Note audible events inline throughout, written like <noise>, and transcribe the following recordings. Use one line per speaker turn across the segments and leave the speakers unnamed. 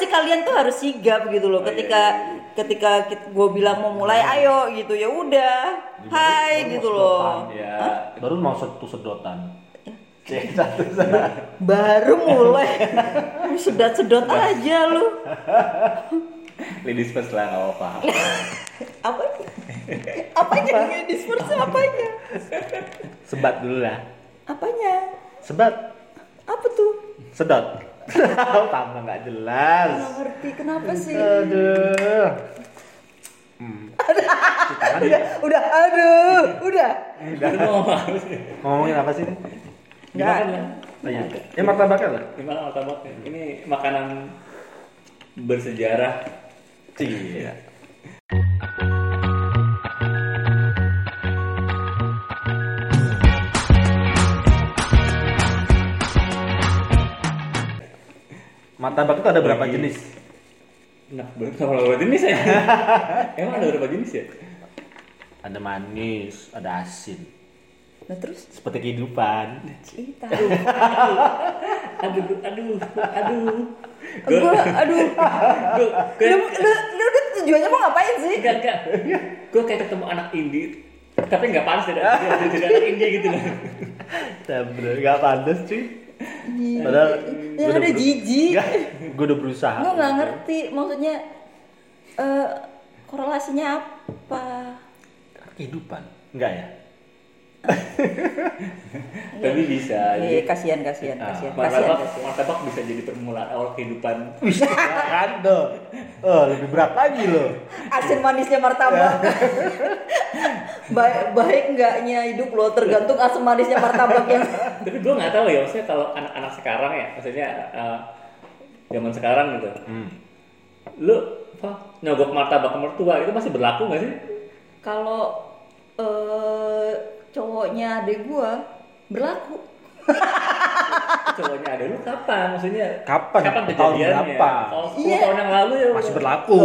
pasti kalian tuh harus sigap gitu loh ketika ketika gue bilang mau mulai ayo gitu ya udah hai
baru
gitu loh.
Ya.
Baru mau satu sedotan. Cek satu sedotan.
baru mulai <laughs> sedot-sedot aja lu
Ladies first lah nggak apa-apa. <laughs>
apa apanya yang disperse apanya
Sebat dulu lah.
apanya
Sebat.
apa tuh
Sedot. Tambah nggak jelas.
nggak ngerti kenapa sih
Aduh. Hmm. Tangan
udah <laughs> udah aduh udah
Udah sih?
ngomongin apa sih? ini?
nggak
Gimana
ada
lah?
Oh, iya. Ya martabaknya lah.
Gimana martabaknya? Ini makanan bersejarah.
Iya. Martabak itu ada berapa
Bagi-
jenis?
Nah, berapa berapa jenis ya? <laughs> Emang ada berapa jenis ya?
Ada manis, ada asin.
nah terus
Seperti kehidupan.
tahu
Aduh, aduh, aduh.
gue aduh
Gue, gue,
lu, lu, lu, lu tujuannya mau ngapain sih
enggak, enggak. Gue kayak ketemu anak indie, tapi nggak panas tidak jadi jadi anak indie gitu loh.
Bener, gak pantas cuy. Padahal
yang ada
beru-
jijik
gue udah berusaha.
gue nggak ngerti maksudnya eh korelasinya apa
Kehidupan. Enggak ya? <laughs>
Tapi bisa.
Iya, kasihan kasihan
Ah,
kasihan
Martabak,
kasihan.
martabak bisa jadi permulaan awal kehidupan.
Bisa kan dong. Oh, lebih berat lagi loh.
asin manisnya martabak <laughs> baik baik enggaknya hidup lo tergantung asam manisnya martabak yang <laughs>
Tapi gue nggak tahu ya, maksudnya kalau anak-anak sekarang ya, maksudnya eh, zaman sekarang gitu,
Hmm.
lu apa, nyogok martabak ke mertua itu masih berlaku nggak sih?
kalau eh cowoknya adek gua berlaku <laughs>
Cowoknya ada lu kapan? Maksudnya
Kapan?
Kapan
Tahun
kejadiannya?
berapa?
Kalau 10
Iya.
tahun yang lalu ya
Masih berlaku.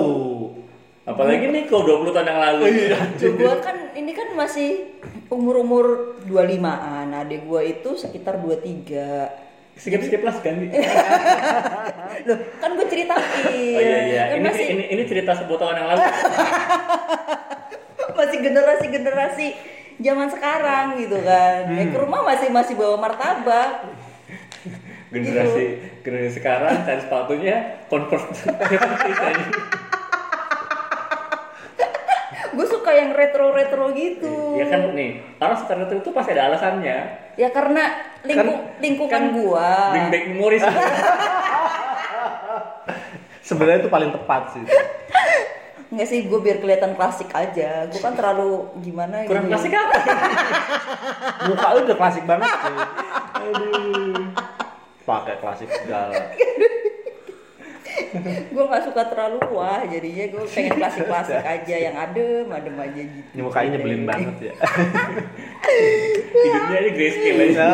Apalagi nih kalau 20 tahun yang lalu.
Iya.
Gua kan ini kan masih umur-umur 25-an. Adek gua itu sekitar 23.
Skip skip lah ganti. <laughs>
Loh, kan gue ceritain.
Oh iya iya.
Kan
Ini,
masih
ini ini cerita 10 tahun yang lalu. <laughs>
masih generasi-generasi zaman sekarang gitu kan. Ya, ke rumah masih masih bawa martabak.
Generasi generasi sekarang cari sepatunya convert.
Gue suka yang retro-retro gitu.
ya kan nih, orang suka retro itu pasti ada alasannya.
Ya karena lingkung, lingkungan
kan
gua.
Bring back memories. <laughs>
Sebenarnya itu paling tepat sih. <laughs>
Enggak sih, gue biar kelihatan klasik aja. Gue kan terlalu gimana
Kurang
gitu.
klasik apa? <laughs>
Muka lu udah klasik banget cuy. Aduh. Pakai klasik segala. <laughs>
gue nggak suka terlalu wah jadinya gue pengen klasik klasik <laughs> aja yang adem adem aja gitu
Ini mukanya nyebelin banget ya.
Hidupnya aja grayscale aja.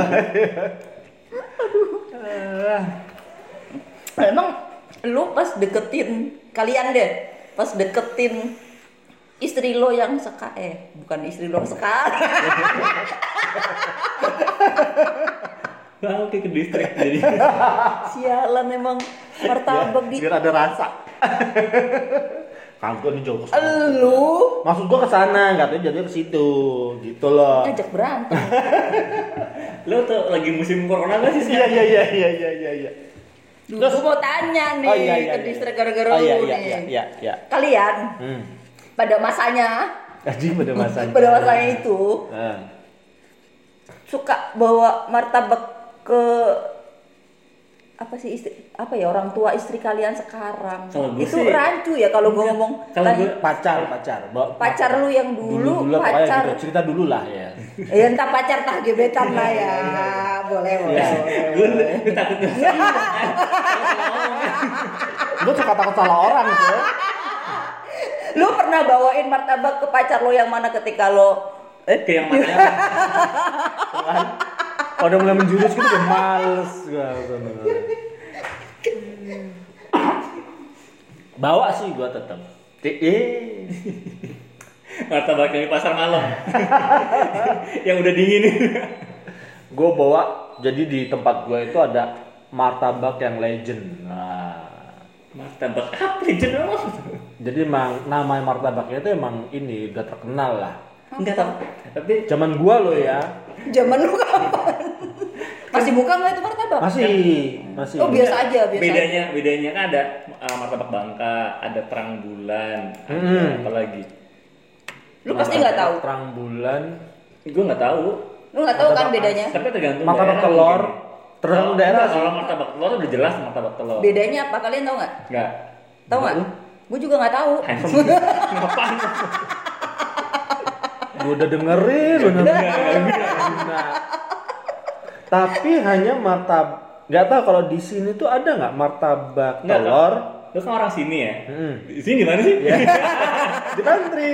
emang lu pas deketin kalian deh pas deketin istri lo yang seka eh bukan istri lo yang sekarang <laughs>
Wah, oke ke distrik jadi.
sialan emang martabak di
Biar ada rasa. Kagak nih jauh
lu
Maksud gua ke sana, nggak tahu jadinya ke situ. Gitu loh.
ngajak berantem
Lo tuh lagi musim corona gak sih?
Iya iya iya iya iya iya iya.
Duh, gue mau tanya nih
Oh iya iya.
ke
iya.
distrik gara-gara
Oh iya
lu
iya
nih
iya iya iya.
kalian
Hmm.
pada masanya
Jadi pada masanya. <laughs>
pada masanya itu
Nah.
suka bawa martabak ke apa sih istri apa ya orang tua istri kalian sekarang
gue
itu
sih-
rancu ya kalau gue ngomong
Kalau gue-
Pacar pacar. Bawa-
pacar lu yang dulu,
dulu pokoknya
pacar
gitu. cerita dulu lah ya. <laughs>
ya entah pacar tah gebetan <laughs> lah ya boleh boleh,
Iya.
Gue <laughs> gue takut <laughs>
Gue suka takut salah orang tuh.
lu pernah bawain martabak ke pacar lo yang mana ketika lo eh
ke yang mana?
Kalau udah mulai menjurus gitu udah males gua. Bawa sih gua tetap. Eh,
Martabak yang di pasar malam. <laughs> yang udah dingin.
Gue bawa jadi di tempat gue itu ada martabak yang legend. Nah,
Martabak apa Jen emang?
Jadi emang nama martabaknya itu emang ini udah terkenal lah.
Enggak tahu. Tapi
Zaman gua lo ya.
Zaman lu kapan? Masih buka nggak itu martabak?
Masih, masih.
Oh biasa aja, biasa.
bedanya bedanya kan ada uh, martabak bangka, ada terang bulan, ada
Hmm.
apa lagi?
Lu pasti nggak tahu.
Terang bulan,
Gue nggak tahu.
Lu nggak tahu kan bedanya?
Tapi tergantung
martabak
daerah
telur, tergantung
Oh,
daerah.
Kalau martabak telur udah jelas martabak telur.
Bedanya apa? Kalian tahu nggak?
Enggak.
Tahu nggak? Gue juga nggak tahu. <laughs>
Ngapain?
Gua udah dengerin bener Nah, Tapi hanya martabak nggak tahu kalau di sini tuh ada nggak martabak
Nggak,
telur
Lu kan orang sini ya?
Hmm.
Di sini mana sih? <laughs>
di pantry.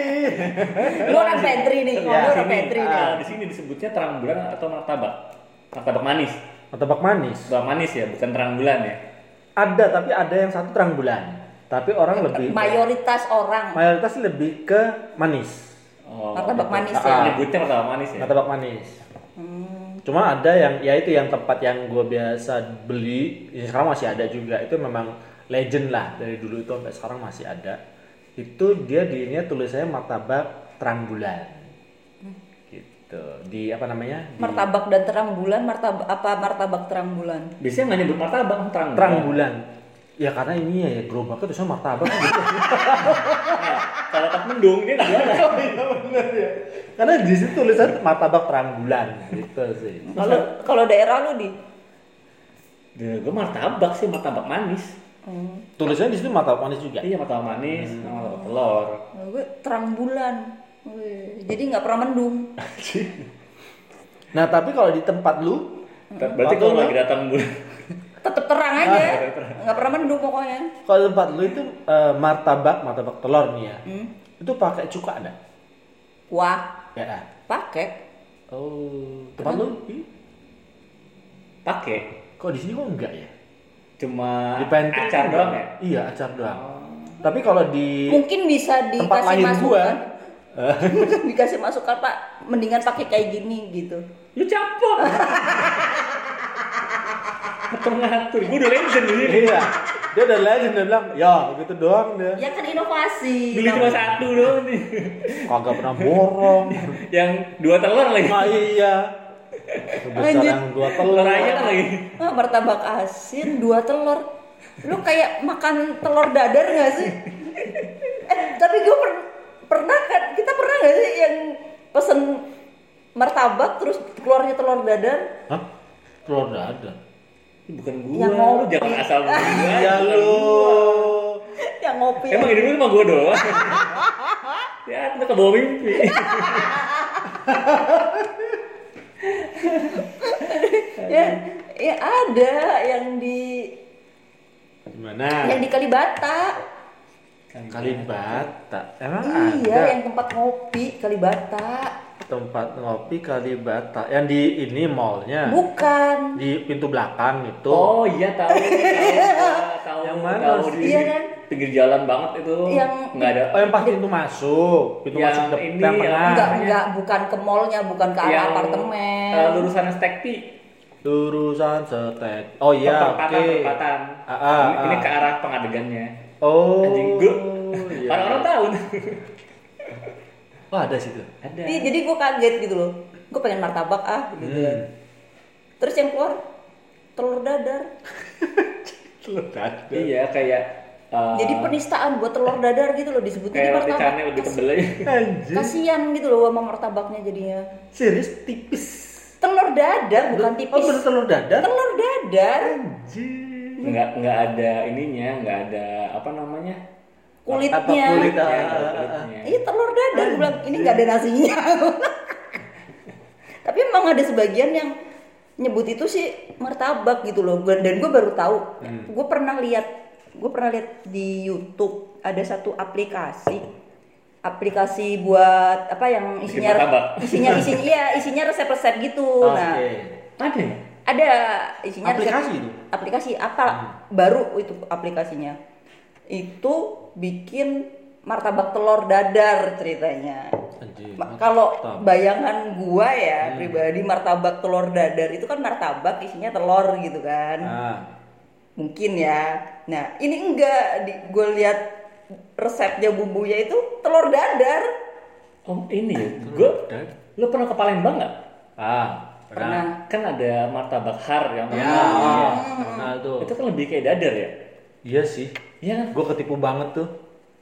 Lu orang pantry nih.
Iya,
Lu orang
Sini.
pantry nih.
Ah, di sini disebutnya terang bulan atau martabak? Martabak manis.
Martabak manis.
Martabak manis ya, bukan terang bulan ya.
Ada tapi ada yang satu terang bulan. Tapi orang lebih
Mayoritas orang.
mayoritas lebih ke manis.
Oh,
Martabak manis
Ah.
ya.
Nyebutnya martabak manis ya.
Martabak manis.
Hmm.
Cuma ada yang ya itu yang tempat yang gue biasa beli, ya sekarang masih ada juga. Itu memang legend lah dari dulu itu sampai sekarang masih ada. Itu dia di ini tulisannya martabak terang bulan. Gitu. Di apa namanya? Di
Martabak dan terang bulan, martabak apa martabak terang bulan?
Biasanya nggak nyebut martabak, terang,
terang bulan. Ya karena ini ya, ya gerobaknya tulisannya martabak gitu.
Nah, kalau pas mendung dia nggak jualan.
karena di situ tulisan martabak terang bulan gitu sih.
Kalau kalau daerah lu di
Dia gue martabak sih, martabak manis.
Hmm.
Tulisannya di situ martabak manis juga.
Iya martabak manis, sama martabak telur.
Nah, gue terang bulan. Wih, Jadi nggak pernah mendung. <laughs>
Nah tapi kalau di tempat lu
Berarti kalau
lu-
lagi datang bulan,
Tetep terang aja. Nggak pernah mendung pokoknya.
Kalau tempat lu itu eh, martabak, martabak telur nih ya.
Hmm.
Itu pakai cuka ada?
Wah,
Ya.
pakai.
Oh, tempat lu? Ih,
pakai
Kok di sini kok enggak ya?
Cuma
Di pantry
acar doang ya.
Iya, acar doang. Tapi kalau di
Mungkin bisa
tempat
dikasih
lahir gua,
masukan. <laughs> dikasih masukan Pak, mendingan pakai kayak gini gitu.
Lu capek. Ngatur-ngatur, gue udah legend di sini.
iya, dia udah legend dia bilang, ya gitu doang dia.
Ya kan inovasi.
Beli cuma satu doang nih.
Kagak pernah borong. <laughs>
Yang dua telur lagi.
Nah iya. Yang dua telur.
Ayam lagi.
Ah, martabak asin dua telur. Lu kayak makan telur dadar gak sih? eh, tapi gue per- pernah kan, kita pernah gak sih yang pesen martabak terus keluarnya telur dadar?
Hah? Telur dadar.
Ini Bukan gua,
Yang
lu
ngopi.
jangan asal gua.
Iya <laughs> lu.
Yang ngopi.
Emang lu cuma gua doang. <laughs> ya, itu ke bawah mimpi. <laughs> <laughs>
ya, ya ada yang di
Gimana?
yang di Kalibata.
Kalibata. Emang
Iya,
ada
yang tempat ngopi Kalibata.
Tempat ngopi Kalibata yang di ini mallnya
Bukan.
di pintu belakang itu.
Oh iya tahu, tahu, tahu.
Yang mana
tahu
sih?
di
Iya kan?
pinggir jalan banget itu.
Yang-
nggak ada.
Oh yang pas pintu masuk, pintu
Yang
masuk
ini,
yang
yang-
tengah.
Enggak, enggak, bukan ke mallnya, bukan ke arah
yang
apartemen.
eh, lurusan Stekti.
Lurusan setek. Oh iya, oke.
perempatan, perempatan.
Ah, ah,
ini, ini
ah.
ke arah pengadegannya.
Oh.
Anjing gua.
iya.
Orang-orang tahu.
Oh ada situ.
ada.
Iya, jadi gue kaget gitu loh. Gue pengen martabak ah gitu
Hmm.
kan. Terus yang keluar telur dadar. <laughs>
Telur dadar.
Iya kayak. eh,
Jadi penistaan buat telur dadar gitu loh disebutnya di
kayak roti
martabak.
lebih tebel. <laughs>
Kasian gitu loh sama martabaknya jadinya.
Serius tipis.
Telur dadar bukan
Oh
tipis.
bener telur dadar?
Telur dadar.
Anjir.
nggak nggak ada ininya nggak ada apa namanya
Kulitnya.
Apa kulit?
Ya,
ah,
nggak ada
ah, ah.
kulitnya.
Iya telur dadar, gue bilang ini nggak ada nasinya. <laughs> Tapi emang ada sebagian yang nyebut itu sih martabak gitu loh. Dan gue baru tahu. Gue pernah lihat, gue pernah lihat di YouTube ada satu aplikasi, aplikasi buat apa yang isinya isinya <laughs> isinya iya isinya resep-resep gitu.
Oke.
Nah
ada ya?
ada isinya resep-
Aplikasi itu?
aplikasi apa baru itu aplikasinya itu bikin martabak telur dadar ceritanya kalau bayangan gua ya
Hmm.
pribadi martabak telur dadar itu kan martabak isinya telur gitu kan
Ah.
mungkin ya nah ini enggak di, gue lihat resepnya bumbunya itu telur dadar
Oh ini ya, gue,
Dan-
lo pernah ke Palembang nggak?
Ah, pernah.
pernah
Kan ada martabak har yang
Ya,
Iya.
pernah tuh.
Itu kan lebih kayak dadar ya?
Iya sih.
Iya kan?
Gue ketipu banget tuh.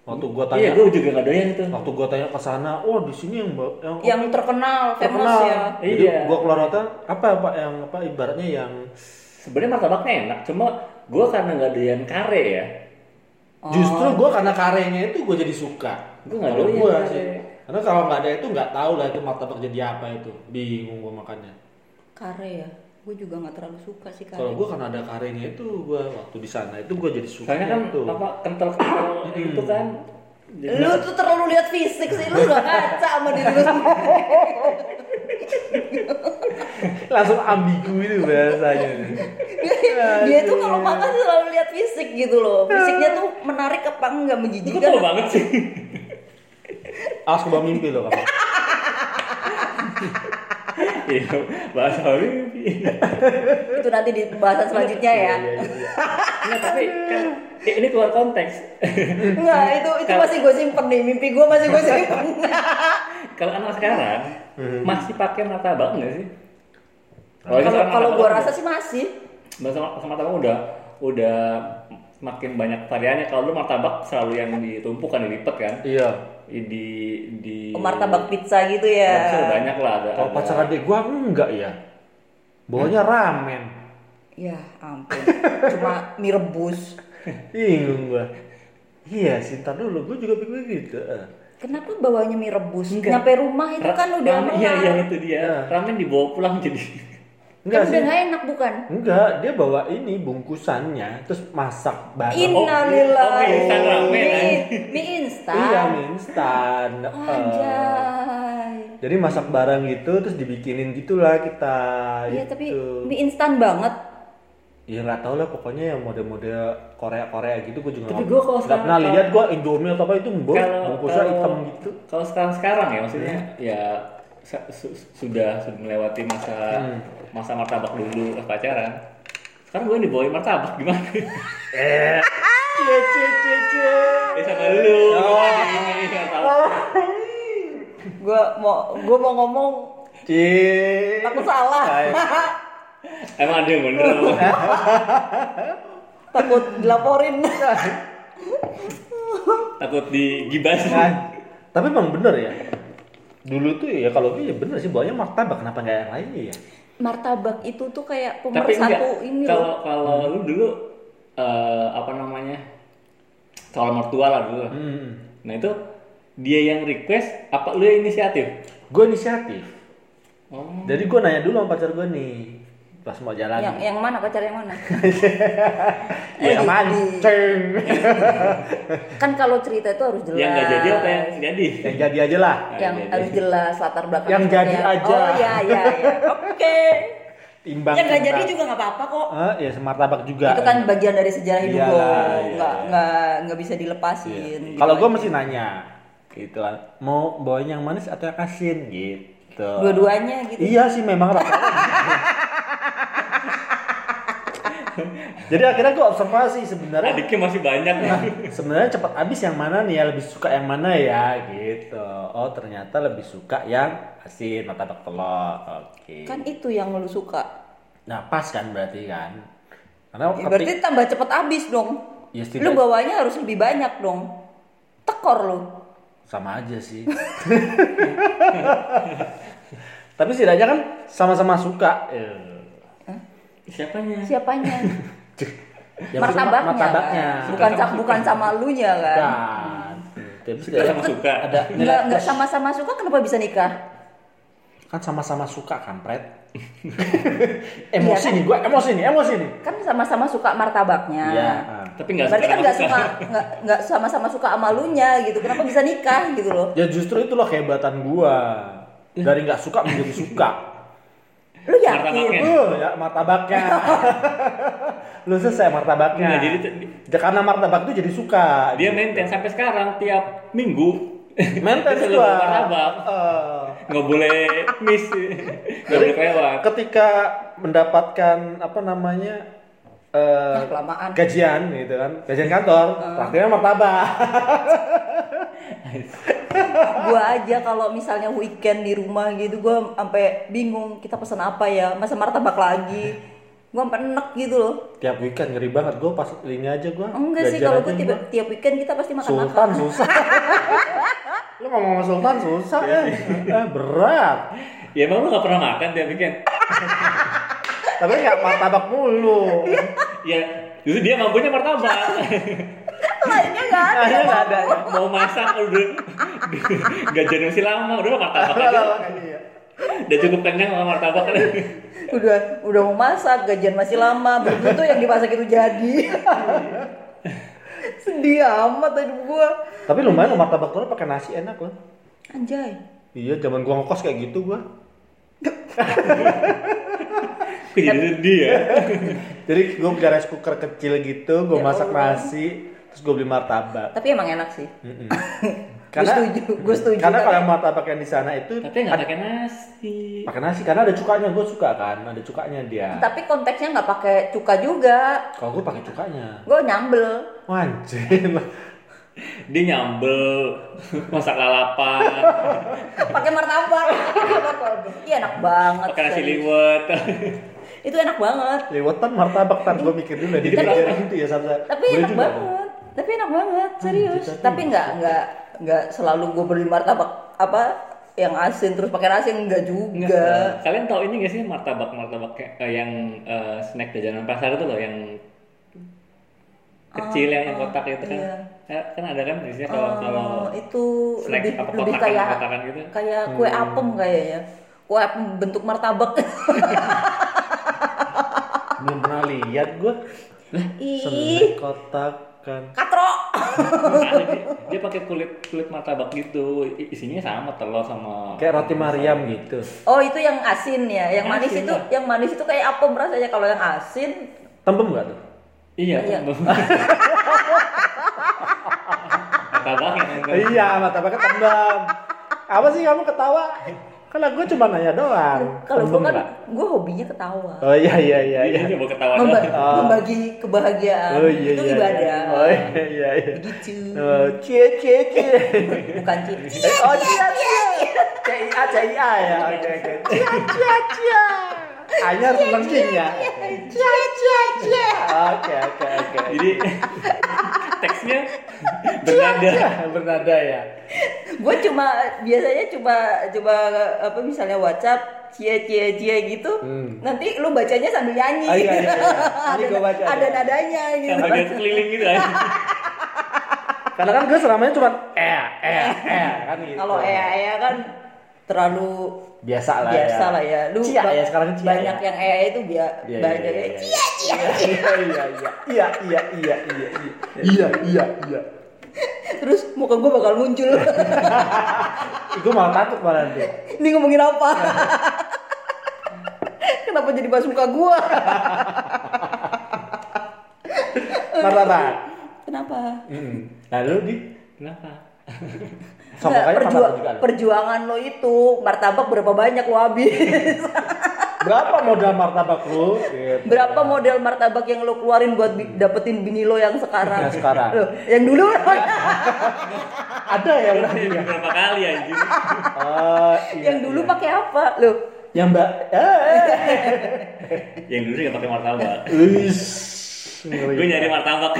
Waktu gue tanya,
Iya, gue juga nggak doyan itu.
waktu gue tanya ke sana, oh di sini yang yang,
yang terkenal famous
terkenal.
ya
Jadi
Iya.
gue keluar hotel, apa pak yang apa ibaratnya yang
Sebenarnya martabaknya enak, cuma gue karena nggak doyan kare ya.
justru gue karena karenya itu gue jadi suka.
Gua nggak
Kalau
doyan
gua
kare.
sih. Karena kalau nggak ada itu nggak tahu lah itu martabak jadi apa itu. Bingung gue makannya.
kare ya gue juga nggak terlalu suka sih kare
Kalau gue karena ada karenya itu gue waktu di sana itu gue jadi suka.
Soalnya kan
itu.
apa kental-kental <clears throat> itu kan. Jadi-
lu tuh terlalu lihat fisik sih lu udah kaca sama diri lu sendiri. <laughs>
langsung ambigu itu bahasanya. <laughs>
dia tuh kalau makan selalu lihat fisik gitu loh fisiknya tuh menarik apa enggak
Lu kok
menjijikan
tau banget sih. <laughs>
Awas kebawa mimpi loh kamu.
Iya, bahasa mimpi.
itu nanti di pembahasan selanjutnya ya
Iya, iya, iya.
Nggak, tapi kan ini keluar konteks.
enggak itu itu
Kalau-
masih gue simpen nih mimpi gue masih gue simpen
Kalau anak sekarang masih pakai martabak nggak sih?
kalau kalau gue rasa sih masih
Bahasa sama martabak udah udah makin banyak variannya. Kalau lu martabak selalu yang ditumpuk kan dilipat kan?
Iya.
Di di
Oh, martabak pizza gitu ya
Martabak banyak lah ada.
Kalau pacar adik gue enggak ya. Bawanya ramen.
ya ampun cuma mie rebus <laughs>
Bingung gue. Iya sih, ntar dulu gue juga pikir gitu. Eh.
kenapa bawanya mie rebus
Enggak.
nyampe rumah itu
Ra-
kan udah
ramen, iya iya itu dia.
Ya.
Ramen dibawa pulang jadi.
Enggak
kan
sih.
enak bukan
Enggak, dia bawa ini bungkusannya terus masak bareng.
Innalillah
oh, mie instan ramen,
mie,
anjing.
mie instan
Iya, mie instan. Eh,
Anjay.
jadi masak bareng gitu terus dibikinin gitulah kita.
Iya tapi
gitu.
mie instan banget.
Ya nggak tahu lah pokoknya yang model-model Korea Korea gitu gue juga
Tapi
nggak-
gua kalau sekarang-
pernah
kalau-
lihat gue Indomie atau apa itu mbok
Kalau-
bungkusnya
kalau-
hitam gitu.
Kalau sekarang sekarang ya maksudnya ya sa- su- sudah sudah melewati masa
Hmm.
Masa martabak dulu pas pacaran. Sekarang gue dibawain martabak gimana?
Eh, cie cie cie cie.
Ya sama lu.
Oh.
Ini nggak tahu.
Gua mau gua mau ngomong
Cie.
takut salah. <laughs>
Emang ada yang bener. <laughs>
takut dilaporin.
Takut digibas.
Nah, tapi emang bener ya. Dulu tuh ya kalau gue ya bener sih bawanya martabak kenapa nggak yang lainnya ya?
Martabak itu tuh kayak
Tapi
pemersatu
enggak.
ini
Kalau
loh.
kalau lu dulu eh, apa namanya? Soal mertua lah dulu.
Hmm.
Nah itu dia yang request apa lu yang inisiatif?
Gue inisiatif.
Oh.
Jadi gue nanya dulu sama pacar gue nih pas mau jalan.
Yang yang mana pacar yang mana? <laughs>
ya mancing. <laughs>
kan kalau cerita itu harus jelas.
Yang nggak jadi apa yang jadi?
yang jadi aja lah.
yang
Jadi.
harus jelas latar belakang
Yang jadi
historinya.
aja.
Oh iya iya iya. <laughs> Oke.
Timbang.
Yang nggak jadi juga nggak apa-apa kok.
Ah, ya semartabak juga.
Itu kan bagian dari sejarah hidup
Iyalah,
lo.
iya.
Nggak nggak nggak bisa
Iya.
dilepasin. gitu
Kalau gue mesti nanya, gitu kan. Mau bawain yang manis atau yang asin gitu.
dua-duanya gitu.
Iya sih memang rata-rata. <laughs> Jadi akhirnya gue observasi sebenarnya
Adiknya masih banyak.
sebenarnya cepat habis yang mana nih ya lebih suka yang mana ya gitu. Oh ternyata lebih suka yang asin martabak telur. Oke.
Kan itu yang lu suka.
Nah pas kan berarti kan. Karena
Ya, berarti
ketik-
tambah cepet habis dong.
Ya,
lu bawanya harus lebih banyak dong. Tekor lu.
sama aja sih. <laughs> Tapi setidaknya kan sama-sama suka. Eh,
Siapanya?
Siapanya? <laughs>
yang
martabaknya.
martabaknya.
Kan? Bukan sa- bukan sama lu nya kan.
Kan. Tapi setidaknya
sama suka.
ada
enggak
plus.
sama-sama suka kenapa bisa nikah?
kan sama-sama suka kampret. <laughs> emosi
Iya kan?
nih, gua emosi nih, emosi nih.
Kan sama-sama suka martabaknya.
Iya. ah.
Tapi nggak
Berarti kan
suka
nggak
sama
suka nggak nggak sama-sama suka sama lu nya gitu. Kenapa bisa nikah gitu loh?
Ya justru itu loh kehebatan gua. Dari nggak suka menjadi suka.
Lu yakin?
Martabaknya.
Uh, ya martabaknya. <laughs> Lu selesai martabaknya.
Nggak, jadi t-
Ya, karena martabak itu jadi suka.
Dia maintain sampai sekarang tiap minggu.
Maintain <laughs>
Dia selalu martabak.
Eh,
Nggak boleh miss. <laughs> Nggak boleh kelewat.
ketika mendapatkan apa namanya eh,
Ah, kelamaan.
gajian gitu kan gajian kantor terakhirnya martabak
gua aja kalau misalnya weekend di rumah gitu gua sampai bingung kita pesan apa ya? Masa martabak lagi? Gua sampai enek gitu loh.
Tiap weekend ngeri banget gue pas ini aja gue
enggak sih kalau gua tiap, tiap weekend kita pasti makan
Sultan
makan
susah. <laughs> Lu ngomong sama Sultan susah ya eh, berat.
Ya emang lu gak pernah makan tiap weekend?
tapi nggak martabak mulu. <laughs>
Ya justru dia mampunya martabak. <laughs>
lainnya nggak ada
nggak ada ya.
Mau masak udah gajian masih lama, udah martabak aja.
Iya.
Udah cukup kenyang sama martabak kan.
udah udah mau masak gajian masih lama belum tentu yang dimasak itu jadi <laughs> sedih amat hidup gua
tapi lumayan lo martabak telur pakai nasi enak loh
anjay
iya zaman gua ngekos kayak gitu gua
jadi sedih ya?
jadi gua punya rice cooker kecil gitu gua
Ya
masak nasi terus gua beli martabak.
Tapi emang enak sih.
Mm-mm. <laughs>
gue setuju gue setuju
karena kalau martabak yang di sana itu
Tapi nggak pakai nasi.
pakai nasi karena ada cukanya gua suka kan ada cukanya dia.
Tapi konteksnya nggak pakai cuka juga.
Kalau gua pakai cukanya.
Gue nyambel.
Anjir.
Dia nyambel, masak lalapan, <laughs>
pakai martabak. Iya enak banget
pakai nasi liwet.
itu enak banget.
Lewetan martabak tar gua mikir dulu di
Tapi-
gitu ya sampai
tapi enak banget tapi enak banget serius.
tapi
tapi nggak nggak nggak selalu gue beli martabak apa yang asin terus pakai nasi enggak juga.
Kalian tahu ini gak sih martabak-martabak kayak eh, yang eh, snack jajanan pasar itu loh yang kecil yang, yang kotak itu kan.
iya.
Eh, Kan ada kan biasanya kalau kalau
Oh, itu
snack
lebih
apa
lebih
kotakan-
kayak
kotakan gitu.
kayak kue apem kayaknya. Kue apem bentuk martabak. <laughs>
Belum pernah lihat gua.
Ih.
Kotak kan
katro
dia, dia pakai kulit kulit martabak gitu. Isinya sama telur sama
kayak roti Mariam gitu.
Oh itu yang asin ya? Yang
Yang
manis
asin,
itu
ya.
yang manis itu kayak apem rasanya? Kalau yang asin?
Tembem nggak tuh?
Iya
Iya. <laughs>
martabak yang
iya martabaknya tembem apa sih kamu ketawa kan gue cuma nanya doang.
Kalau gue kan gue hobinya ketawa.
Oh iya iya iya
Dia
iya
coba ketawa
Memba-.
Oh.
membagi kebahagiaan.
Oh iya
itu
iya
ibadah.
Iya. oh iya iya iya.
Gitu
oh cie cie cie.
Bukan cici <laughs>
oh cie cie c i a c i a ya. Oke oke. Cie cie cie. Hanya harus cing ya? cie cie cie oke oke oke.
Jadi <laughs> teksnya bernada.
bernada ya
gue cuma biasanya cuma coba apa misalnya WhatsApp cie cie cie gitu
Hmm.
nanti lu bacanya sambil nyanyi
Oh, iya, iya, iya. <laughs>
Ada,
gua baca,
ada
ya.
nadanya gitu
bagian keliling gitu kan <laughs>
karena kan gue selamanya cuma eh eh eh <laughs> kan gitu
kalau ea ea kan terlalu
biasa lah
biasa
ya.
lah ya lu
Cia ya sekarang cia
banyak
ya.
yang ea itu biar
Iya,
banyak
iya,
yang
iya,
cia cia
iya iya iya iya iya iya iya iya iya <laughs>
terus muka gue bakal muncul. <laughs>
Gue malah takut malah tuh
ini ngomongin apa? <laughs> Kenapa jadi bahas muka gue
martabak
kenapa?
Mm. lalu di?
Kenapa?
Nggak,
juga lo.
perjuangan lo itu martabak berapa banyak lo habis
berapa modal martabak lu? Gitu.
berapa model martabak yang lo keluarin buat bi- dapetin bini lo yang sekarang?
Yang sekarang.
Loh, yang dulu? <laughs>
Ada ya
Udah
berarti ya
berapa kali anjir
oh, iya,
yang dulu
iya.
pakai apa lo?
Yang mbak eh. <laughs>
Yang dulu nggak pakai martabak. Gue nyari martabak.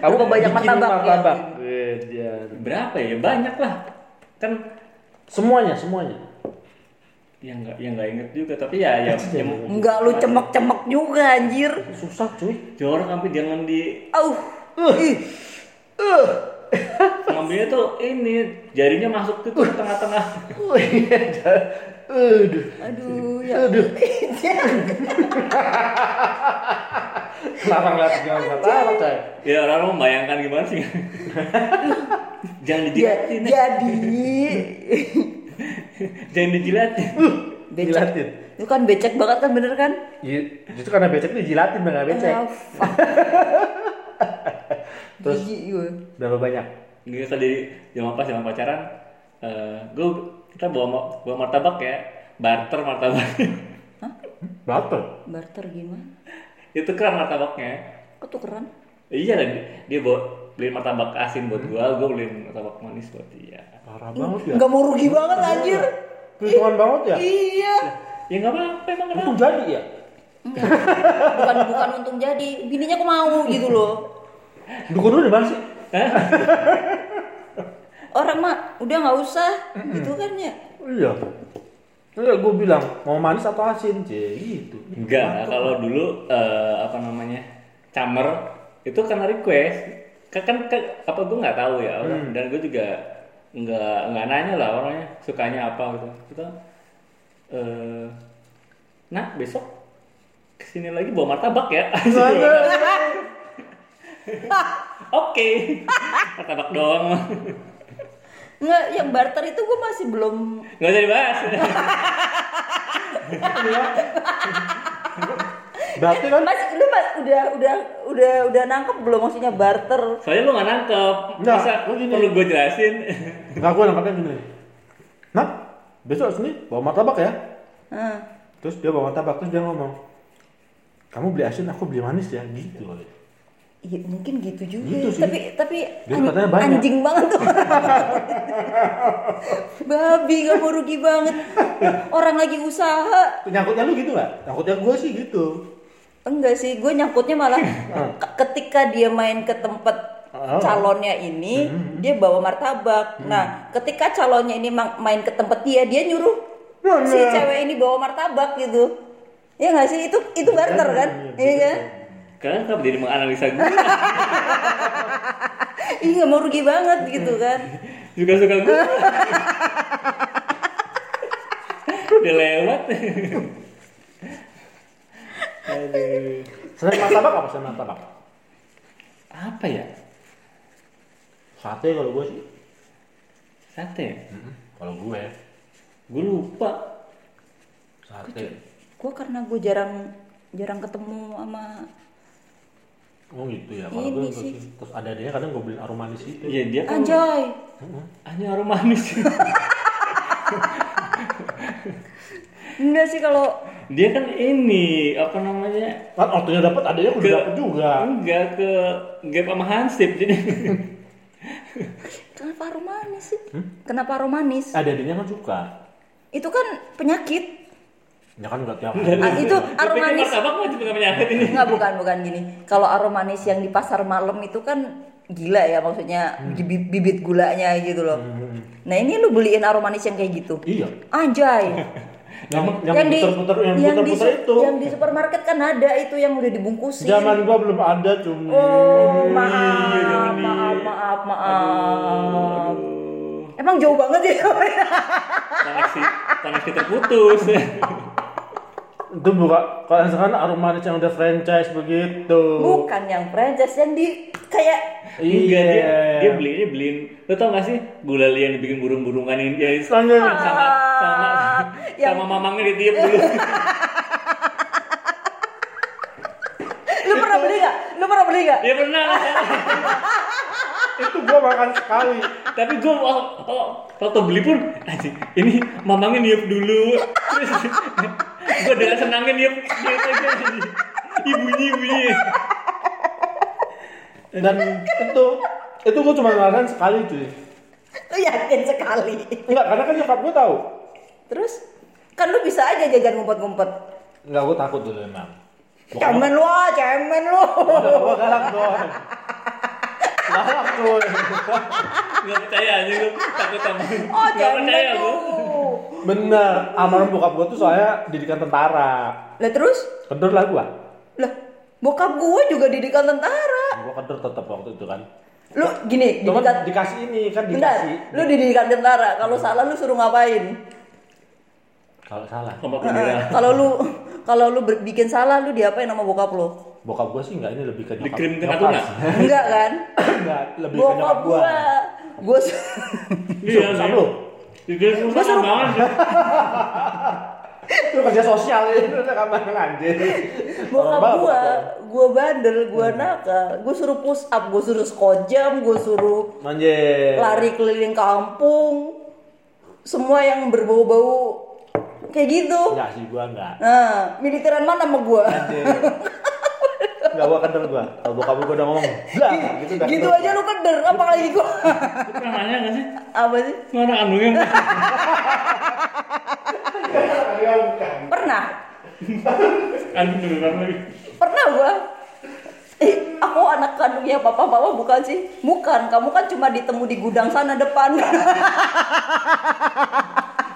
Kamu
Berapa banyak martabak,
martabak
ya?
Eh, dia.
berapa ya? Banyak lah. Kan
semuanya semuanya
yang nggak yang nggak inget juga tapi ya ya, ya
Enggak lu cemek-cemek juga anjir.
Susah cuy.
Jorok sampai jangan di
Auh. Ih.
ngambilnya tuh ini jarinya masuk ke tuh tengah-tengah.
Oh iya, aduh,
Aduh ya
aduh. Kenapa ngeliat jangan martabak coy?
ya orang membayangkan gimana sih? Jangan
Ya,
dijilatin
jadi <laughs>
jangan dijilatin
becek
Jilatin.
itu kan becek banget kan bener kan
Iya, Justru karena becek tuh jilatin nggak becek.
Fuck. <laughs>
Terus?
Gue.
Berapa banyak?
Gue tadi zaman pas zaman pacaran, eh gue kita bawa bawa martabak ya, barter martabak.
Barter.
Barter gimana?
Itu kan martabaknya.
Ketukeran?
Iya lah dia, dia bawa beliin martabak asin buat gua, gua beliin martabak manis buat dia.
Parah banget ya.
Nggak mau rugi banget anjir.
Perhitungan banget ya.
Iya.
Ya nggak apa-apa emang kenapa?
Untung jadi ya.
Bukan bukan untung jadi. Bininya kok mau gitu loh.
Dukun dulu dibahas sih.
Orang mah udah nggak usah gitu kan ya.
Iya. Enggak, gue bilang mau manis atau asin, C gitu.
Enggak, kalau dulu eh, apa namanya camer itu karena request. Kan, kan, kan apa gue nggak tahu ya orang dan gue juga nggak nggak nanya lah orangnya sukanya apa gitu. Kita eh nah besok ke sini lagi bawa martabak ya. <laughs> Oke, martabak doang.
Nggak, yang barter itu gue masih belum
Nggak usah dibahas. <laughs>
Berarti kan
Mas, lu mas udah udah udah udah nangkep belum maksudnya barter?
Soalnya lu nggak nangkep.
Nggak,
Masa
lu gini.
perlu gue jelasin?
enggak gue nangkapnya gini. Nah, besok sini bawa martabak ya.
Hah.
Terus dia bawa martabak terus dia ngomong, kamu beli asin, aku beli manis ya, gitu.
Iya mungkin gitu juga.
Gitu sih.
Tapi tapi an- anjing banget tuh. Babi gak mau rugi banget. Orang lagi usaha.
Nyangkutnya lu gitu nggak? Nyangkutnya gue sih gitu.
Enggak sih, gue nyangkutnya malah <laughs> ke- ketika dia main ke tempat
Oh.
calonnya ini, dia bawa martabak. Nah, ketika calonnya ini ma- main ke tempat dia, dia nyuruh
Nah,
si cewek ini bawa martabak gitu. Ya nggak sih? Itu itu barter kan?
Iya,
Iya kan?
Kalian kenapa jadi menganalisa gue? <laughs>
Nggak mau rugi banget gitu kan?
Suka-suka gue. <laughs> Udah lewat. Aduh.
Selain martabak apa selain martabak?
Apa ya?
Sate kalau gue sih.
Sate.
Kalau gue
Gue lupa.
sate.
Gue karena gue jarang jarang ketemu sama
Oh gitu ya. Kalau gue
sih.
sih. Terus ada dia kadang gue beliin aroma manis itu.
Iya dia kan
Anjay.
hanya aroma manis. <laughs>
Enggak sih kalau
dia kan ini apa namanya?
Kan waktunya dapat adanya udah dapat juga.
Enggak ke gap sama Hansip jadi.
kenapa aromanis sih? Kenapa aromanis?
Ada dia kan suka.
Itu kan penyakit.
Ya kan nggak tiap
Ah, itu
pikir
aromanis.
martabak mah cuma penyakit ini.
Enggak bukan bukan gini. Kalau aromanis yang di pasar malam itu kan gila ya maksudnya bi- bibit gulanya gitu loh. Nah ini lu beliin aromanis yang kayak gitu.
Iya.
Anjay. <laughs>
Yang yang
di
puter-puter yang
yang
puter-puter itu.
yang di supermarket kan ada itu yang udah dibungkusin.
Zaman gua belum ada cumi.
Oh maaf maaf maaf maaf.
Aduh.
Emang jauh banget ya.
Koneksi koneksi terputus. <laughs>
Itu buka kalau yang sekarang aroma yang udah franchise begitu.
Bukan yang franchise yang di kayak
Enggak dia
Iya.
dia beli dia beliin. Lo tau gak sih gulali yang dibikin burung-burungan yang dia
Soalnya-
yang sama sama
Yang-
sama mamangnya ditiup dulu. <laughs>
lu pernah beli nggak? Lu pernah beli nggak?
Dia pernah. <laughs>
itu gua makan sekali.
Tapi gue waktu beli pun anjing ini mamangnya niup dulu. Terus <laughs> gue dengan senangnya niup niup aja. ibunya.
Dan itu itu gua cuma makan sekali cuy.
Lu yakin sekali.
Enggak, karena kan nyokap gua tahu.
Terus kan lu bisa aja jajan ngumpet-ngumpet.
Enggak, gua takut dulu emang.
Cemen lu ah, cemen lu.
gua galak dong. Galak cuy.
Gak percaya aja gue takut sama.
Oh, cemen
percaya
lu.
Gue.
Bener, almarhum bokap gua tuh soalnya didikan tentara.
Lah terus?
Kedor lah gua.
Lah, bokap gue juga didikan tentara.
Gua kedor tetap waktu itu kan.
Lu gini,
Cuma
didikan
dikasih ini kan
Bentar,
dikasih.
lu didikan tentara. Kalau salah lu suruh ngapain?
Kalau salah.
Heeh.
bendera.
Kalau lu kalau lu bikin salah lu diapain sama bokap lu?
Bokap gua sih enggak ini lebih ke nyokap.
Dikirim ke
nyokap
Natuna?
Enggak kan? <laughs>
Enggak, lebih ke
Bokap
nyokap gua.
gua. Gua
Iya,
Sama lu.
Gua
susah banget.
Itu kerja sosial ini udah kamar anjir.
bokap gua, gua bandel, gua nakal. Gua suruh push up, gua suruh squat jam, gua suruh
Manjir.
lari keliling kampung. Semua yang berbau-bau kayak gitu
Enggak sih gua enggak.
nah militeran mana sama gua <laughs>
Enggak gua kendor gua. Kalau bokap gua udah ngomong, "Blah," gitu dah.
gitu aja lu keder apalagi gua
Lu pernah nanya nggak sih?
apa sih
Mana kandungnya? <laughs>
pernah
Kandung lagi.
pernah gua Eh, aku anak kandungnya papa mama bukan sih? Bukan, kamu kan cuma ditemu di gudang sana depan. <laughs>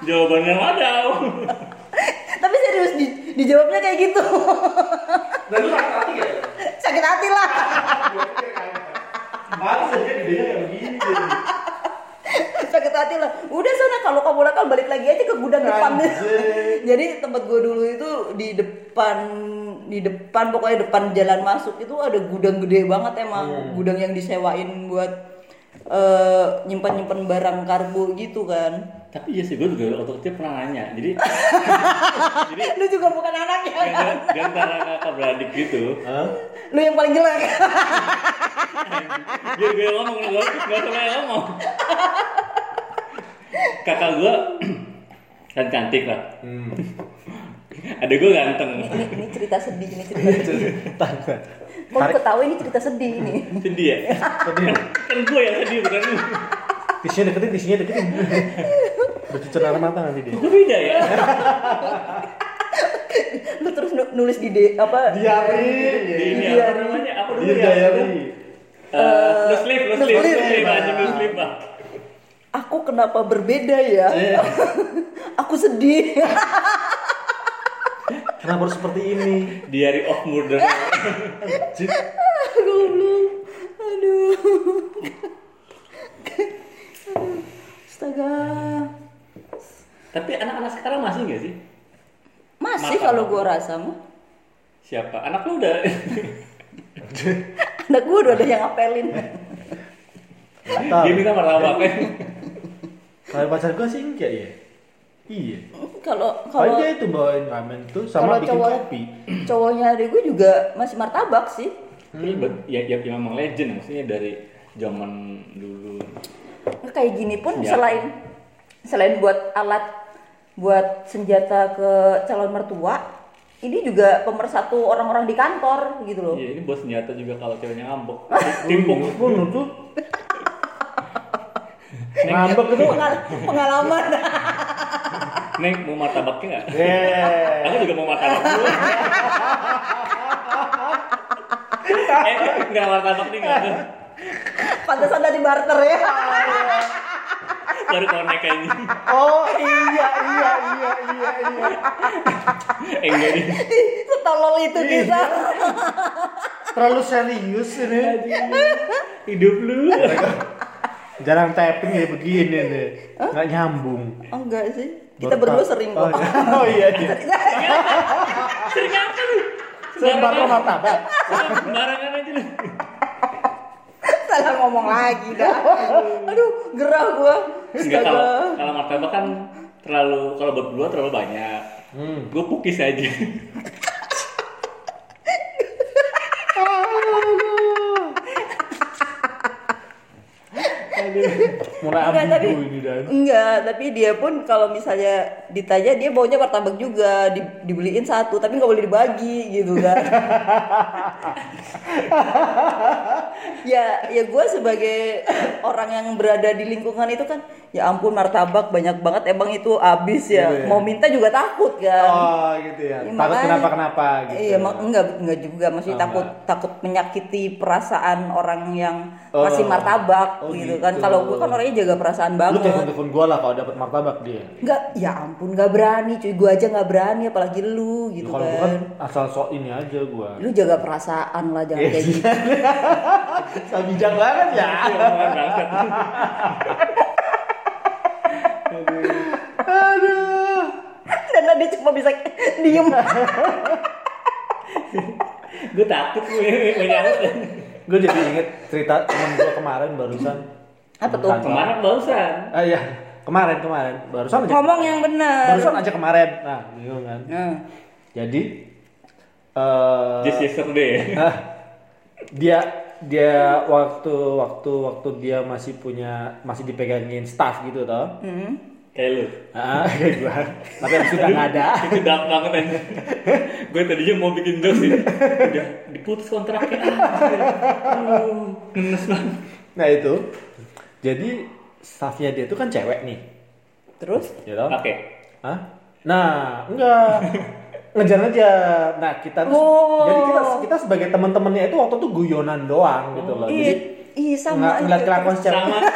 Jawaban yang ada.
Tapi serius di, dijawabnya kayak gitu.
Dan lu sakit hati
hati lah.
Males aja gedenya kayak begini.
Sakit hati lah. Udah sana kalau kamu nakal balik lagi aja ke gudang depan. <laughs> Jadi tempat gua dulu itu di depan di depan pokoknya depan jalan masuk itu ada gudang gede banget emang gudang yang disewain buat eh, nyimpan-nyimpan barang kargo gitu kan.
Tapi ya sih gue juga waktu kecil pernah nanya. Jadi <laughs> jadi
Lu juga bukan anaknya
di
kan?
antara- di antara kakak beradik gitu.
Hah?
Lu yang paling jelek. <laughs>
Biar gue ngomong, gue gak usah yang ngomong. Kakak gue <clears throat> kan cantik lah.
Hmm.
Ada gue ganteng.
ini, ini cerita sedih, ini cerita sedih.
Tanda.
Kok lu ketawa ini cerita sedih ini. <laughs>
Sedih ya?
Sedih.
Kan gue yang sedih bukan lu.
Tisunya deketin, tisunya deketin. Bercucur air mata nanti dia.
Gue beda ya?
Lu terus nu- nulis di de, apa?
Diari.
Di ini
Iya.
apa namanya? Apa dulu
Dia
ya?
diary.
Eh, Lu sleep, lu
lu
sleep, lu
sleep.
sleep aja, lu sleep ah.
Aku kenapa berbeda ya?
Eh, <laughs>
Aku sedih. <laughs>
Kenapa harus seperti ini?
Diary of Murder.
Goblok. Aduh. Astaga.
Tapi anak-anak sekarang masih nggak sih?
Masih
Mata.
kalau gua rasa mah.
Siapa? Anak lu udah <laughs>
Anak gua udah ada yang ngapelin.
Dia minta martabak kan? <laughs>
Kalau pacar gua sih enggak ya. Iya.
Kalau
Kalau dia itu bawain ramen tuh sama
kalau
bikin
cowok
kopi.
cowoknya adik gue juga masih martabak sih.
Tapi bet- ya, ya, ya memang legend maksudnya dari zaman dulu.
Kayak gini pun
Senjata.
selain selain buat alat buat senjata ke calon mertua, ini juga pemersatu orang-orang di kantor gitu loh.
Iya ini buat senjata juga kalau ceweknya ngambek. Timpuk.
Bunuh tuh. <laughs> Ngambek itu.
Pengal- pengalaman. <laughs>
Neng mau martabaknya nggak?
Yeah.
Aku juga mau martabak dulu. <laughs> eh, nggak martabak nih nggak.
Pantesan tadi barter ya.
Baru konek kayaknya.
Oh iya iya iya iya iya.
Eh enggak nih.
Ih, Setolol itu kita.
Terlalu serius ini.
Hidup lu.
Jarang tapping kayak begini nih. Nggak nyambung.
Oh, enggak sih. Kita
Baru
berdua sering
Oh,
kok.
iya. Oh iya iya.
Sering apa lu?
Sering bakar martabak.
Sembarangan aja lu.
Salah ngomong lagi dah. Aduh, gerah gua.
Enggak kalau kalau martabak kan terlalu kalau buat berdua terlalu banyak.
Hmm.
Gue pukis aja.
Mulai
Enggak, tapi
ini dan.
enggak, tapi dia pun kalau misalnya ditanya dia baunya martabak juga, di- dibeliin satu tapi nggak boleh dibagi gitu kan. <laughs> ya, ya gue sebagai orang yang berada di lingkungan itu kan, ya ampun martabak banyak banget emang itu habis ya.
Gitu ya.
Mau minta juga takut kan.
Oh gitu ya.
Ya,
Takut
makanya-
kenapa kenapa gitu.
Iya, mak- enggak enggak juga masih
Oh,
takut
enggak.
takut menyakiti perasaan orang yang
Oh.
masih martabak
Oh,
gitu,
gitu.
kan. Kalau gue kan orangnya jaga perasaan
Lu
banget.
telepon telepon gua lah kalau dapat martabak dia.
Enggak, ya ampun nggak berani cuy. Gue aja nggak berani apalagi lu gitu
Kalau gua
kan.
kan asal sok ini aja gua.
Lu jaga perasaan lah jangan kayak gitu. <laughs>
Saya bijak banget ya.
Bangsat. <laughs>
Aduh.
Dan tadi cuma bisa diem.
Gue takut gue.
Gue jadi inget cerita temen gua kemarin barusan.
Apa tuh?
Kemarin barusan.
Ah iya, kemarin kemarin barusan aja.
Ngomong yang benar.
Barusan aja kemarin. Nah, bingung kan.
Nah,
Jadi eh
Just yesterday.
ah, dia dia waktu waktu waktu dia masih punya masih dipegangin staff gitu toh.
hmm.
kayak lu
Ah, <laughs> kayak gua. Tapi yang sudah nggak ada.
itu dark banget aja gue tadinya mau bikin jokes sih udah diputus kontraknya <laughs> aduh ngenes banget
Nah itu. Jadi staffnya dia itu kan cewek nih.
Terus?
Ya tau?
oke
Hah? Nah, enggak. Ngejar-ngejar. Nah, kita tuh
Oh.
jadi kita kita sebagai teman-temannya itu waktu itu guyonan doang gitu loh.
Iya,
Jadi
iya sama.
nggak ngeliat
aja.
kelakuan cewek.
sama <laughs>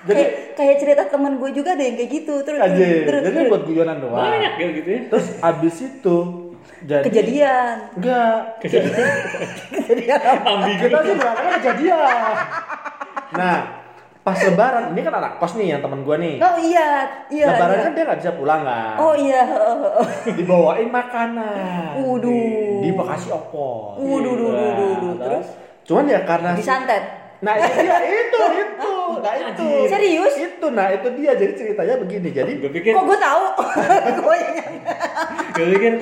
Jadi
kayak, kayak cerita teman gue juga ada yang kayak gitu. Terus,
aja.
terus,
Jadi
terus.
buat guyonan doang.
banyak ya gitu ya
Terus abis itu jadi
kejadian.
enggak
Kejadian apa?
ambigu
kita sih berangkatnya kejadian. Nah, pas lebaran ini kan anak kos nih yang temen gue nih.
Oh iya, iya.
lebaran
iya.
kan dia nggak bisa pulang kan.
Oh iya. <laughs>
Dibawain makanan.
Waduh.
Di Bekasi opor.
Waduh, duh, duh, duh, duh.
Nah,
Terus?
Cuman ya karena
Disantet.
Nah itu itu itu nah itu
Serius?
itu nah itu dia jadi ceritanya begini jadi
gue pikir
Kok gue tahu? gue ingat.
gue pikir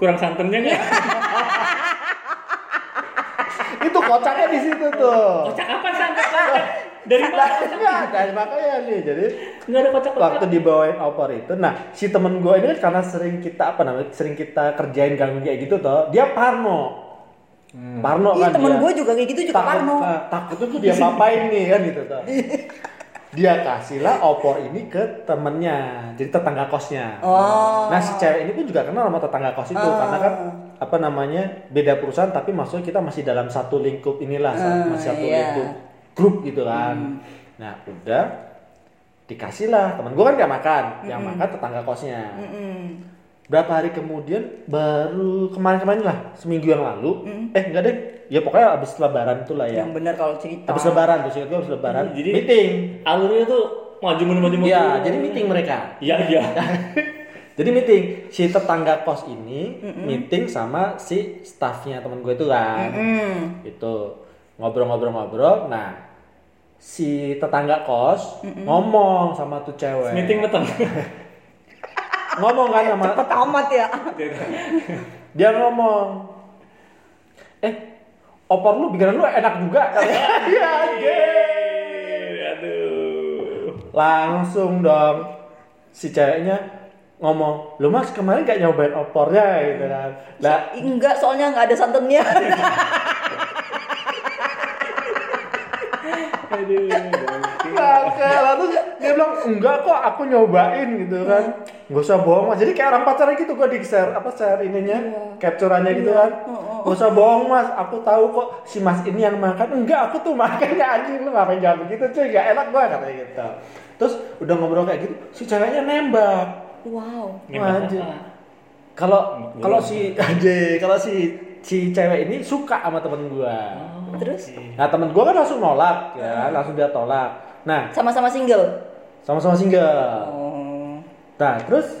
kurang santannya nggak <laughs>
itu kocaknya di situ tuh.
Kocak apa santan kocak. Dari mana
Enggak, dari makanya nih jadi
nggak ada kocak kocak
waktu dibawain opor itu nah si temen gue ini kan karena sering kita apa namanya sering kita kerjain ganggu kayak gitu toh dia parno. Parno
Iya
kan
temen
dia.
gue juga kayak gitu juga
takut,
Parno.
eh, takutnya tuh dia papain nih kan gitu tuh dia kasihlah opor ini ke temennya jadi tetangga kosnya.
Oh.
nah si cewek ini pun juga kenal sama tetangga kos itu karena kan apa namanya beda perusahaan tapi maksudnya kita masih dalam satu lingkup inilah
Ah,
masih satu
iya.
lingkup grup gitu kan. Nah udah dikasihlah. Temen gue kan gak makan. Yang makan tetangga kosnya.
Mm-mm.
berapa hari kemudian baru kemarin-kemarin lah seminggu yang lalu eh enggak deh. Ya pokoknya abis lebaran itu lah ya.
Yang benar kalau cerita.
habis lebaran tuh gue habis lebaran.
Jadi-
meeting.
alurnya tuh maju mundur maju mundur
Iya, jadi meeting mereka.
iya iya <laughs>
Jadi meeting si tetangga kos ini meeting sama si staffnya temen gue itu kan.
Mm.
Itu ngobrol-ngobrol-ngobrol. Nah, si tetangga kos ngomong sama tuh cewek.
meeting meteng <laughs>
Ngomong kan sama
Cepet amat ya.
dia ngomong. Eh, opor lu bikinan lu enak juga kali. <laughs> Iya, anjir.
aduh
langsung dong si ceweknya ngomong lu mas kemarin gak nyobain opornya gitu kan. Lah
Enggak, soalnya nggak ada santannya. <laughs>
aduh
bangke lalu dia bilang enggak kok aku nyobain gitu kan. Nggak usah bohong mas. Jadi kayak orang pacaran gitu gua di share apa share ininya capturannya gitu kan. Nggak usah bohong mas. Aku tahu kok si mas ini yang makan. Enggak aku tuh makannya anjing. Lu ngapain jangan begitu cuy. Gak enak gua katanya gitu. Terus udah ngobrol kayak gitu si ceweknya nembak
wow.
Apa?
Kalau kalau si <laughs> aja kalau si si cewek ini suka sama temen gua.
Terus
Nah temen gua kan langsung nolak ya, langsung dia tolak. Nah
sama-sama single.
sama-sama single.
Oh.
Nah terus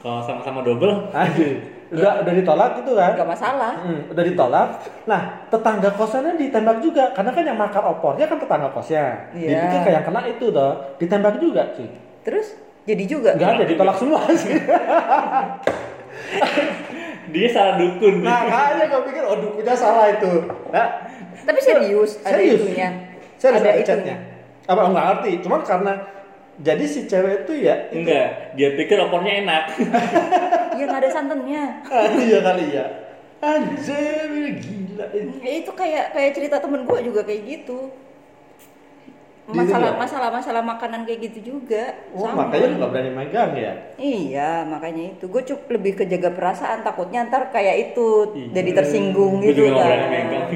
kalau sama-sama double
aja <laughs> udah udah ditolak gitu kan?
Gak masalah.
Hmm, udah ditolak. Nah tetangga kosannya ditembak juga karena kan yang makan opornya kan tetangga kosnya.
Iya.
Dipikir kayak yang kena itu toh, ditembak juga sih.
Terus jadi juga.
Enggak ada ditolak semua <laughs> sih.
dia salah dukun
Nah kayaknya gue pikir oh dukunya salah itu. Nah
Tapi serius, ada
Serius?
itunya.
Serius
ada
ada
itunya.
Apa oh, nggak ngerti? Cuman karena jadi si cewek itu ya
enggak dia pikir opornya enak <laughs>
Iya nggak ada santannya.
ah, iya kali ya. Anjir gila.
Ya itu kayak kayak cerita temen gue juga kayak gitu.
Gitu
Masalah masalah masalah makanan kayak gitu juga.
Oh
Sama.
makanya lu nggak berani megang ya?
Iya, makanya itu. Gue cukup lebih ke jaga perasaan, takutnya ntar kayak itu jadi tersinggung
gue
gitu
juga nggak
kan.
berani megang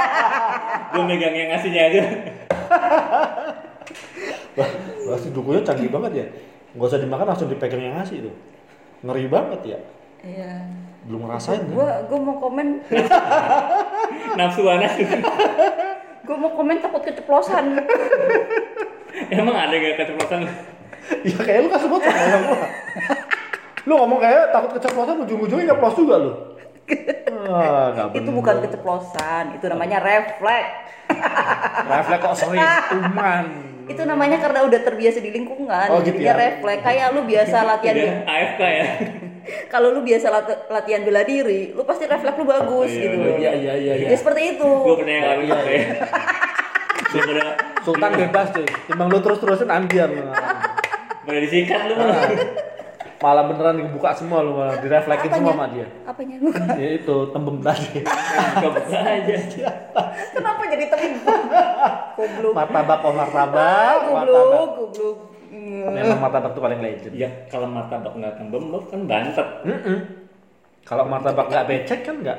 <laughs> gue megang yang ngasihnya aja <laughs>
Wah, wah si dukunya canggih banget ya. Gak usah dimakan langsung dipegang yang ngasih tuh. Ngeri banget ya.
Iya.
Belum ngerasain kan?
Gue gue mau komen, <laughs>
nafsuan aja
gue mau komen takut keceplosan. <laughs>
emang ada gak keceplosan
Iya kayak lu kan sebut sama gua. Lu ngomong kayak takut keceplosan ujung-ujungnya nyeplos juga lu. Ah, nggak
itu bukan keceplosan, itu namanya refleks. <laughs>
Refleks kok sering uman.
Itu namanya karena udah terbiasa di lingkungan,
Oh, gitu
jadinya
ya?
refleks. Kayak lu biasa latihan,
udah AFK ya
kalau lu biasa lat- latihan bela diri, lu pasti refleks lu bagus
Oh, iya,
gitu.
Iya iya iya iya.
Ya seperti itu.
gue pernah ngalamin
Iya,
itu
iya.
ya
Sultan bebas cuy. Timbang lu terus-terusan ambil lu.
Pada disikat lu.
Malah beneran dibuka semua lu malah direflekin semua sama dia.
Apanya? Bukan.
Ya itu tembem tadi.
Buka-buka aja.
Kenapa jadi tembem? Goblok.
Martabak oh martabak, martabak.
goblok, goblok.
Memang martabak tuh paling legend.
Ya kalau martabak nggak lu kan bantet.
Mm-mm. Kalau martabak nggak becek kan nggak?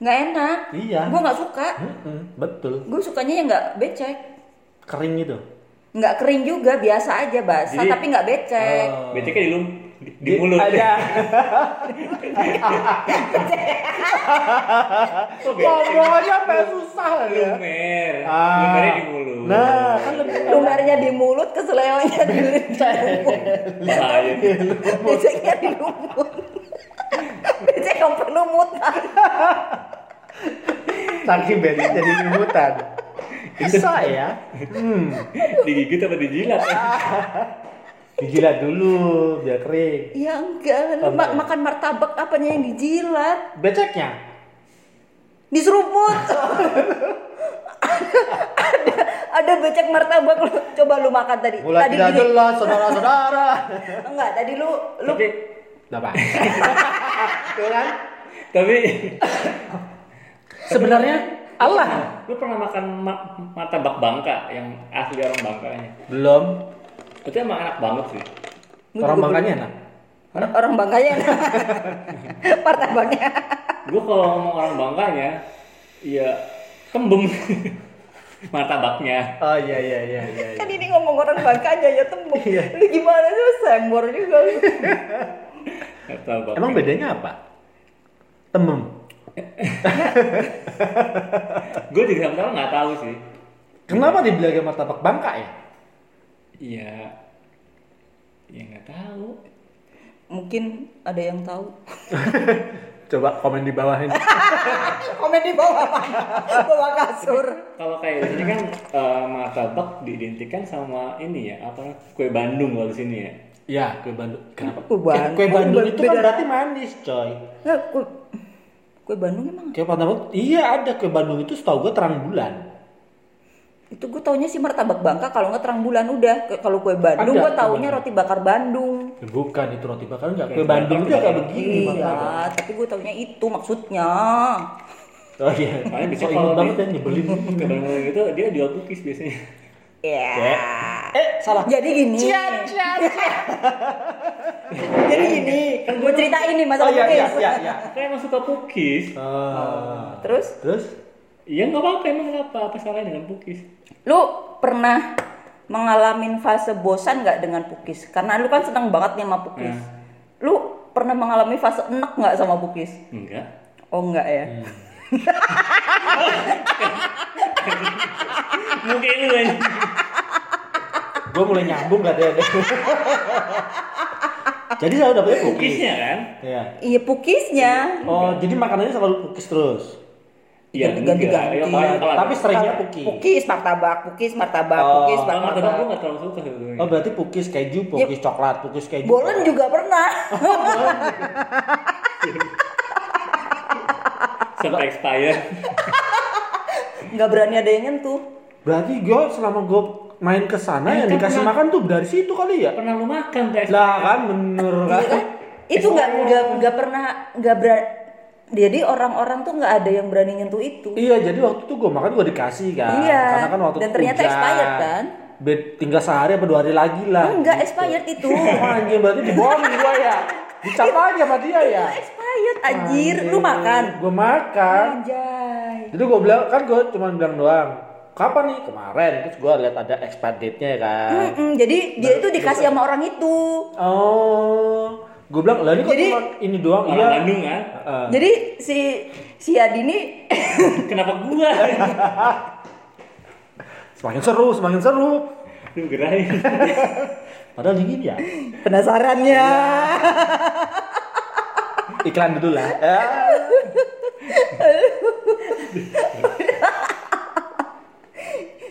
Nggak enak.
Iya.
Gue nggak suka.
Mm-mm, Betul.
Gue sukanya yang nggak becek.
Kering gitu.
Nggak kering juga, biasa aja basah
Jadi-
tapi nggak becek.
Beceknya di, lum- di, mulut.
Ada. <laughs> Ngomongnya apa susah ya?
Lumer.
Ah.
Lumernya di mulut.
Nah, kan lebih
Lumernya di mulut, keselewanya di.
Bahaya.
Beceknya di lumut. Becek yang perlu mutan.
saking becek jadi limutan. Bisa ya? Hmm. <laughs>
Digigit apa dijilat? <laughs>
Dijilat dulu biar kering.
Ya enggak, lu ma- makan martabak apanya yang dijilat?
Beceknya?
Diseruput. ada, ada becek martabak lu. Coba lu makan tadi.
Mulai
tadi
tidak
gini.
jelas saudara-saudara.
Enggak, tadi lu lu
Tapi
Apa? Tuh kan?
tapi
Sebenarnya Allah
lu pernah makan ma- martabak Bangka yang asli orang Bangkanya?
belum
Itu emang enak banget sih.
Orang bangkanya enak.
belum- orang bangkanya. <laughs> martabaknya.
Gue kalau ngomong orang Bangkanya, ya tembem <laughs> martabaknya.
Oh iya iya iya iya.
Kan ini ngomong orang bangkanya ya tembok.
Iya.
Lu gimana sih sembor juga lu.
Martabak.
Emang bedanya apa? Temem.
Gue juga sebenarnya nggak tahu sih.
Kenapa dibilangnya martabak Bangka ya?
Iya. Ya nggak tahu.
Mungkin ada yang tahu. <laughs>
Coba komen di bawah ini. <laughs>
Komen di bawah mana? Bawah kasur.
Kalau kayak di sini kan eh, martabak diidentikan sama ini ya apa kue Bandung kalau di sini ya.
Ya, kue Bandung. Kenapa?
Kue Bandung.
Kue Bandung itu kan
Beda.
berarti manis, coy.
Ya, kue, kue Bandung emang.
Kue martabak, iya ada kue Bandung itu setahu gue terang bulan.
Itu gue taunya sih martabak Bangka kalau nggak terang bulan udah. Kalau kue Bandung gue taunya roti bakar Bandung.
Ya, bukan itu roti bakar enggak.
Kue
Bandung itu
bakar
kayak
juga.
begini.
Iya, tapi gue taunya itu maksudnya.
Oh iya.
Soalnya bisa kalau
banget ya nyebelin. <laughs>
Ke Bandung itu dia jual cookies biasanya.
Ya.
Eh, salah.
Jadi gini. Jadi gini. Gue cerita ini
Oh
masalah
iya iya
cookies.
iya iya.
Saya emang suka cookies.
Ah.
Terus
Terus?
Iya nggak apa-apa emang kenapa? Apa salahnya dengan cookies?
Lu pernah mengalami fase bosan nggak dengan pukis? Karena lu kan seneng banget nih sama pukis.
Hmm.
Lu pernah mengalami fase enak nggak sama pukis?
Enggak.
Oh enggak ya. <laughs>
Mungkin lu aja.
Gue mulai nyambung gak deh. Jadi saya udah punya cookies.
Cookiesnya kan?
Iya.
Iya pukisnya.
Oh, jadi makanannya selalu cookies terus.
Iya
Ganti-ganti.
enggak. Ya,
Tapi seringnya cookies.
Pukis, martabak, pukis, martabak,
Oh.
pukis,
kalau martabak gue
martabak.
nggak terlalu suka sebetulnya.
Oh, berarti cookies keju, cookies coklat, cookies keju.
Bolen juga pernah. <laughs>
Sampai expire.
Nggak berani ada yang nyentuh.
Berarti gue selama gue main ke sana
Eh,
yang
kan
dikasih
pernah-
makan tuh dari situ kali ya?
Pernah lu makan tuh expired?
Lah kan bener kan?
Iya kan? Itu nggak nggak nggak pernah nggak berani. Jadi orang-orang tuh nggak ada yang berani nyentuh itu.
Iya, jadi waktu itu gue makan gue dikasih kan.
Iya.
Karena kan waktu
Dan ternyata
hujan.
expired kan?
Be- tinggal sehari apa dua hari lagi lah.
Enggak expired itu. <laughs>
Anjing berarti dibohongin gue ya. Dicap aja sama dia ya.
expired anjir. Lu makan.
Gue makan.
Anjay.
Jadi gue bilang kan gue cuma bilang doang. Kapan nih? Kemarin. Terus gue lihat ada expired date-nya ya kan.
Mm-mm, jadi dia itu dikasih sama orang itu.
Oh. Gue bilang, lah ini kok
Jadi-
cuma ini doang.
Orang
Iya.
Bandung kan?
Heeh.
Jadi si si Adi ini <laughs>
Kenapa gua? <laughs>
Semakin seru, semakin seru.
Lu gerain. <laughs>
Padahal dingin ya.
penasarannya.
Iklan dulu lah. Ya.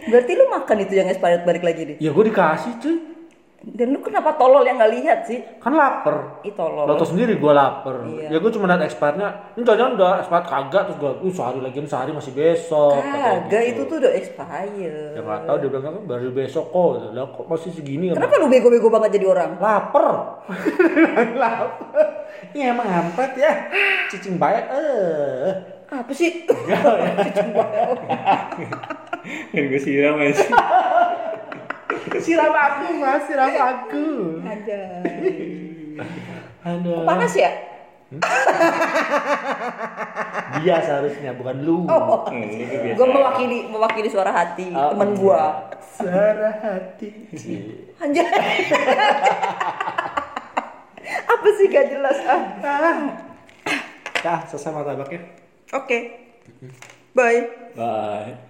Berarti lu makan itu yang expired balik lagi nih.
Ya gue dikasih cuy.
Dan lu kenapa tolol yang nggak lihat sih?
Kan lapar.
Ih tolol.
Lo tau sendiri gue lapar.
Iya.
Ya gue cuma liat expirednya. Ini jangan udah expired kagak terus gue, uh sehari lagi sehari masih besok.
Kagak
gitu.
itu tuh udah expired.
Ya nggak tahu dia bilang kan baru besok kok. Lah kok masih segini?
Kenapa lu bego-bego banget jadi orang?
Lapar. <laughs> lapar. Ya emang ampet ya. Cicing baik. Eh.
Apa sih?
Kan <laughs> gue siram aja.
Siram aku mas, siram aku.
Aja.
Aduh.
Panas ya?
Dia seharusnya bukan lu.
Oh,
Hmm, itu biasa.
gue mewakili mewakili suara hati
Oh,
temen
iya.
gua.
Suara hati.
Anjay. Apa sih gak jelas ah?
Dah, selesai martabaknya.
Oke. Bye.
Bye.